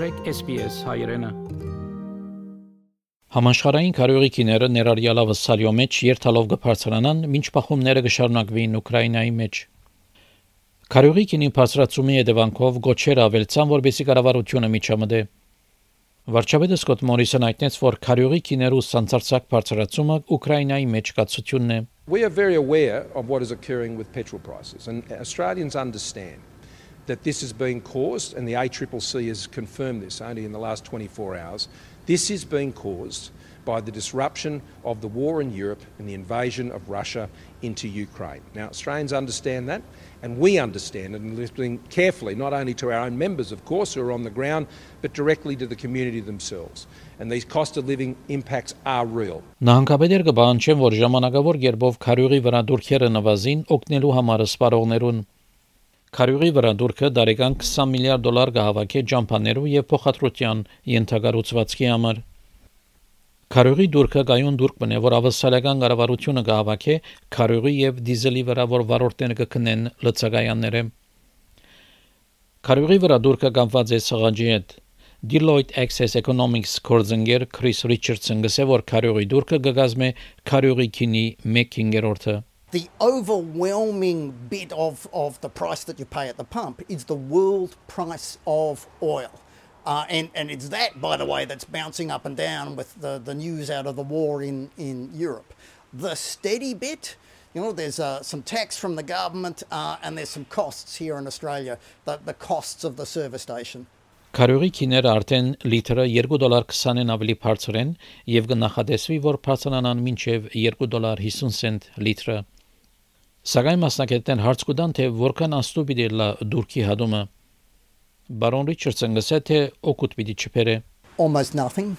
մտրեք SPS հայրենը։ Համաշխարհային կարողիքիները ներառյալով սալյո մեջ երթալով կբարձրանան, ոչ բախումները կշարունակվին Ուկրաինայի մեջ։ Կարողիքինի բարձրացումի հետևանքով գոչեր ավելցան, որբեսի կառավարությունը միջամտե։ Վարչապետը Սկոտ Մորիսոն հայտնեց, որ կարողիքիներու սանցարցակ բարձրացումը Ուկրաինայի մեջ կացությունն է։ We are very aware of what is occurring with petrol prices, and Australians understand that this is being caused, and the ACCC has confirmed this only in the last 24 hours. This is being caused by the disruption of the war in Europe and the invasion of Russia into Ukraine. Now, Australians understand that, and we understand it, and listening carefully, not only to our own members, of course, who are on the ground, but directly to the community themselves. And these cost of living impacts are real. Նահանգապետեր կբանչեն, որ ժամանակավոր երբով քարյուղի վրա դուրքերը նվազին օգնելու համար սպառողներուն Քարյուղի վրա դուրքը դարեկան 20 միլիարդ դոլար կհավաքի ջամփաներու եւ փոխադրության ենթագառուցվածքի համար։ Քարյուղի դուրքը գայուն դուրք բնե, որ ավսալական կառավարությունը կհավաքի քարյուղի եւ դիզելի վրա, որ վարորդները կքնեն լցակայանները։ Քարյուղի վրա դուրքը կապված է սղանջի հետ։ Deloitte Access Economics կորձընկեր Քրիս Ռիչարդսον գսե որ քարյուղի դուրքը կգազմե քարյուղի քինի 1/5-ը the overwhelming bit of, of the price that you pay at the pump is the world price of oil. Uh, and, and it's that, by the way, that's bouncing up and down with the, the news out of the war in, in Europe. The steady bit, you know, there's uh, some tax from the government uh, and there's some costs here in Australia, the, the costs of the service station. Կարյուրի քիները արդեն լիտրը 2 դոլար 20-ն ավելի բարձր են եւ կնախադեсվի որ բարձրանան մինչեւ 2 դոլար 50 սենտ լիտրը Սակայն մասնակիցներն հարց թե որքան աստու պիտի լա դուրքի հադումը։ Baron Richardson գսե թե օգուտ պիտի Almost nothing.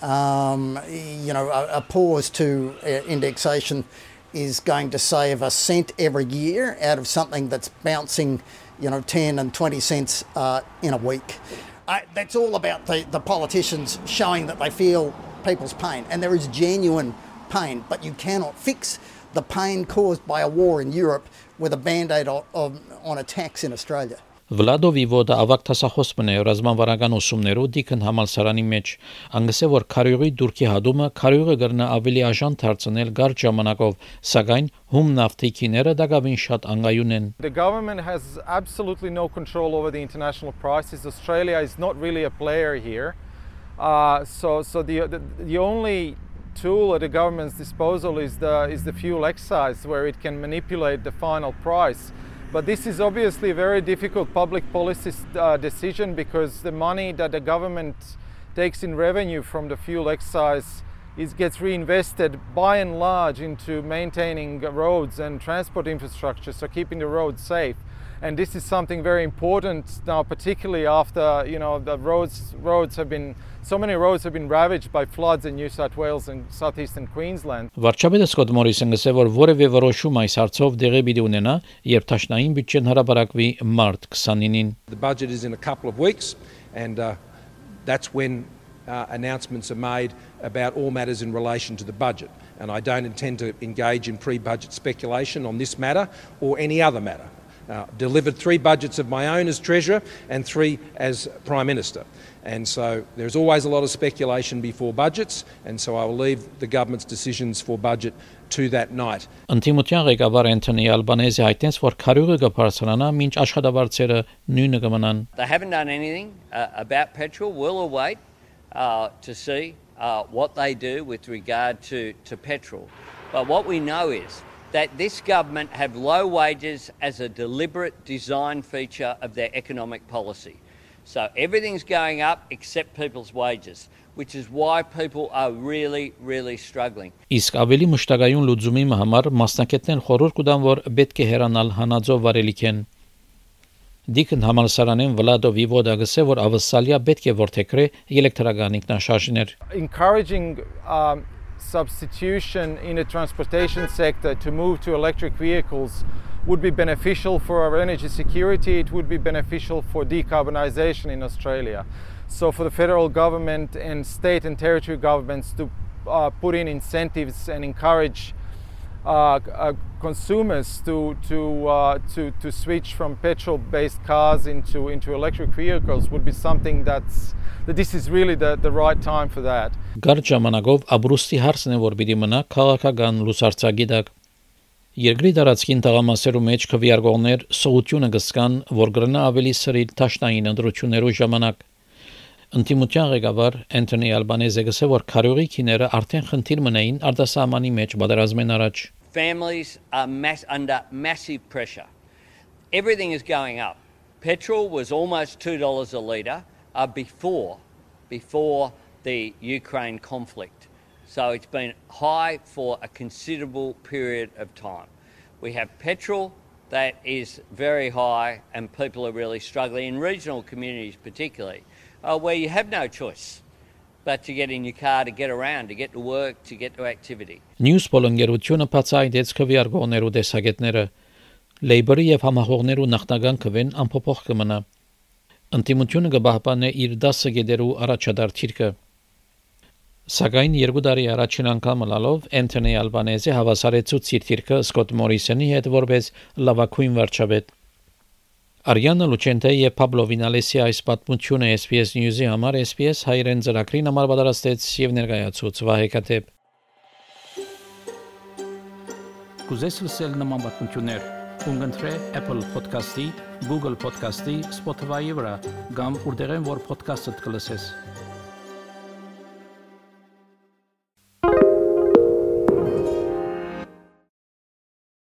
Um, you know, a, a pause to uh, indexation is going to save a cent every year out of something that's bouncing, you know, 10 and 20 cents uh, in a week. I, that's all about the, the politicians showing that they feel people's pain, and there is genuine pain, but you cannot fix the pain caused by a war in Europe with a band-aid on a tax in Australia. Վլադովի ոդը ավակ տասախոսմն է ռազմավարական ուսումներու դիքն համալսարանի մեջ անգսե որ քարյուղի դուրքի հադումը քարյուղը գրնա ավելի աժան դարձնել գար ժամանակով սակայն հում նավթիկիները դակավին շատ անգայուն են The government has absolutely no control over the international prices Australia is not really a player here uh, so so the, the the only tool at the government's disposal is the, is the fuel excise, where it can manipulate the final price. But this is obviously a very difficult public policy uh, decision because the money that the government takes in revenue from the fuel excise is, gets reinvested by and large into maintaining roads and transport infrastructure, so keeping the roads safe And this is something very important now, particularly after you know the roads roads have been so many roads have been ravaged by floods in New South Wales and southeastern Queensland. Վարչապետը Սկոտ Մորիսոնը ասել որ որևէ որոշում այս հարցով դեղի պիտի ունենա, երբ տաշնային բյուջեն հրաբարակվի մարտ 29-ին. The budget is in a couple of weeks and uh, that's when uh, announcements are made about all matters in relation to the budget. And I don't intend to engage in pre budget speculation on this matter or any other matter. Uh, delivered three budgets of my own as Treasurer and three as Prime Minister. And so there's always a lot of speculation before budgets, and so I will leave the government's decisions for budget to that night. Անտիմության ղեկավար Անթոնի Ալբանեզի հայտնեց, որ քարյուղը կբարձրանա, մինչ աշխատավարձերը նույնը կմնան։ They haven't done anything uh, about petrol. We'll await uh, to see uh, what they do with regard to, to petrol. But what we know is that this government have low wages as a deliberate design feature of their economic policy. So everything's going up except people's wages, which is why people are really, really struggling. Իսկ ավելի մշտակայուն լուծումի համար մասնակիցներն խորհուրդ կտան, որ պետք է հեռանալ հանածով վարելիքեն։ Դիկն համալսարանեն Վլադո Վիվոդա գսե որ ավսալիա պետք է որթեքրե էլեկտրական ինքնաշարժներ։ Encouraging um, substitution in the transportation sector to move to electric vehicles would be beneficial for our energy security, it would be beneficial for decarbonisation in Australia. So, for the federal government and state and territory governments to uh, put in incentives and encourage uh, uh, consumers to to, uh, to to switch from petrol-based cars into into electric vehicles would be something that's that this is really the, the right time for that. Գար ժամանակով ապրուստի հարցն է որ պիտի մնա քաղաքական լուսարցակի տակ։ Երկրի տարածքին տղամասերու մեջ քվիարգողներ սողությունը կսկան, որ գրնա ավելի սրիլ տաշնային ընդրություններու ժամանակ։ Ընտիմության ղեկավար Անտոնի Ալբանեզը գսել որ քարյուղի քիները արդեն խնդիր մնային արդասահմանի մեջ առաջ Families are mass under massive pressure. Everything is going up. Petrol was almost $2 a litre uh, before before the Ukraine conflict. So it's been high for a considerable period of time. We have petrol that is very high and people are really struggling in regional communities particularly. Uh, where you have no choice but to get in your car to get around, to get to work, to get to activity. Newspol ընկերությունը բացահայտեց քվիարգողներու տեսակետները Labor-ի եւ համախոհներու նախնական քվեն ամփոփող կմնա։ Ընտիմությունը կբահբանե իր 10 գեդերու առաջադար թիրքը։ Սակայն երկու տարի առաջին անգամ լալով Անտոնի Ալբանեզը հավասարեցուց իր թիրքը Սկոտ Մորիսոնի հետ որպես լավագույն վարչապետ։ Արիանա Լուչենտե եւ Պաբլո Վինալեսի այս պատմությունը SPS News-ի համար SPS հայերեն ծրագրին համար պատրաստեց եւ ներկայացուց Վահե Կատեփ։ Կուզես լսել նման պատմություններ, կընտրե Apple Podcast-ի, Google Podcast-ի, Spotify-ի վրա, կամ որտեղեն որ podcast-ը դուք լսես։